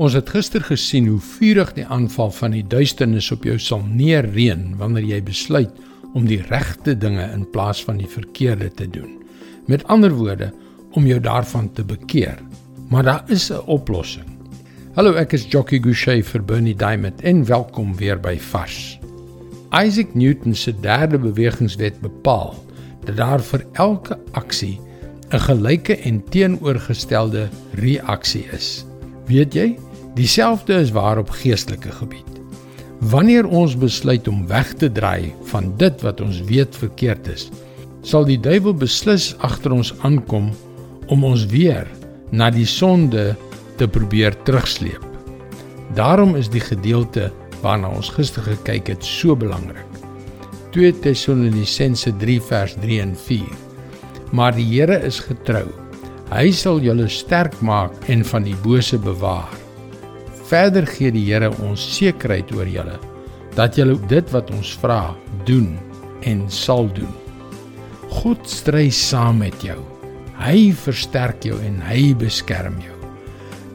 Ons het gister gesien hoe vurig die aanval van die duisternis op jou sal neerreën wanneer jy besluit om die regte dinge in plaas van die verkeerde te doen. Met ander woorde, om jou daarvan te bekeer. Maar daar is 'n oplossing. Hallo, ek is Jockey Gouchee vir Bernie Diamond en welkom weer by Vars. Isaac Newton se derde bewegingswet bepaal dat daar vir elke aksie 'n gelyke en teenoorgestelde reaksie is. Weet jy, dieselfde is waar op geestelike gebied. Wanneer ons besluit om weg te draai van dit wat ons weet verkeerd is, sal die duiwel beslis agter ons aankom om ons weer na die sonde te probeer terugsleep. Daarom is die gedeelte waarna ons gister gekyk het so belangrik. 2 Tessalonisense 3 vers 3 en 4. Maar die Here is getrou. Hy sal julle sterk maak en van die bose bewaar. Verder gee die Here ons sekerheid oor julle dat julle dit wat ons vra, doen en sal doen. God stry saam met jou. Hy versterk jou en hy beskerm jou.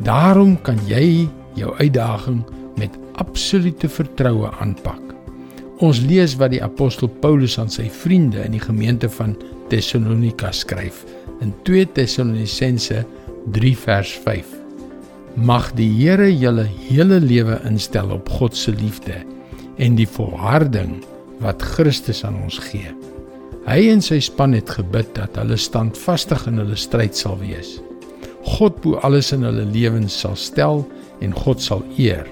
Daarom kan jy jou uitdaging met absolute vertroue aanpak. Ons lees wat die apostel Paulus aan sy vriende in die gemeente van Tessalonika skryf in 2 Tessalonisense 3 vers 5. Mag die Here julle hele lewe instel op God se liefde en die volharding wat Christus aan ons gee. Hy en sy span het gebid dat hulle standvastig in hulle stryd sal wees. God bo alles in hulle lewens sal stel en God sal eer.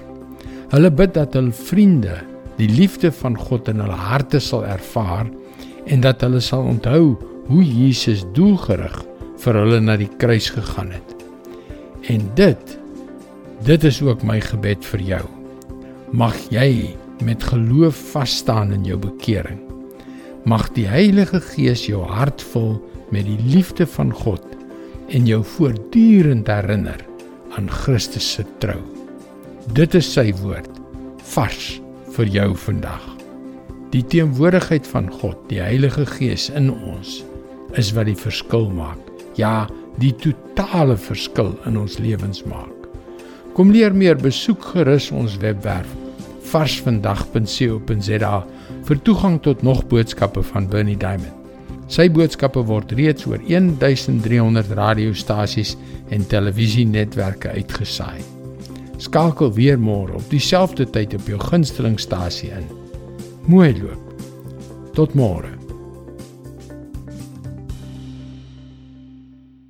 Hulle bid dat hul vriende die liefde van God in hulle harte sal ervaar en dat hulle sal onthou hoe Jesus doelgerig vir hulle na die kruis gegaan het. En dit dit is ook my gebed vir jou. Mag jy met geloof vas staan in jou bekering. Mag die Heilige Gees jou hart vul met die liefde van God en jou voortdurend herinner aan Christus se trou. Dit is sy woord vars vir jou vandag. Die teenwoordigheid van God, die Heilige Gees in ons, is wat die verskil maak. Ja, die totale verskil in ons lewens maak. Kom leer meer, besoek gerus ons webwerf varsvandag.co.za vir toegang tot nog boodskappe van Bernie Diamond. Sy boodskappe word reeds oor 1300 radiostasies en televisienetwerke uitgesaai. Skakel weer môre op dieselfde tyd op jou gunstelingstasie in. Mooi loop. Tot môre.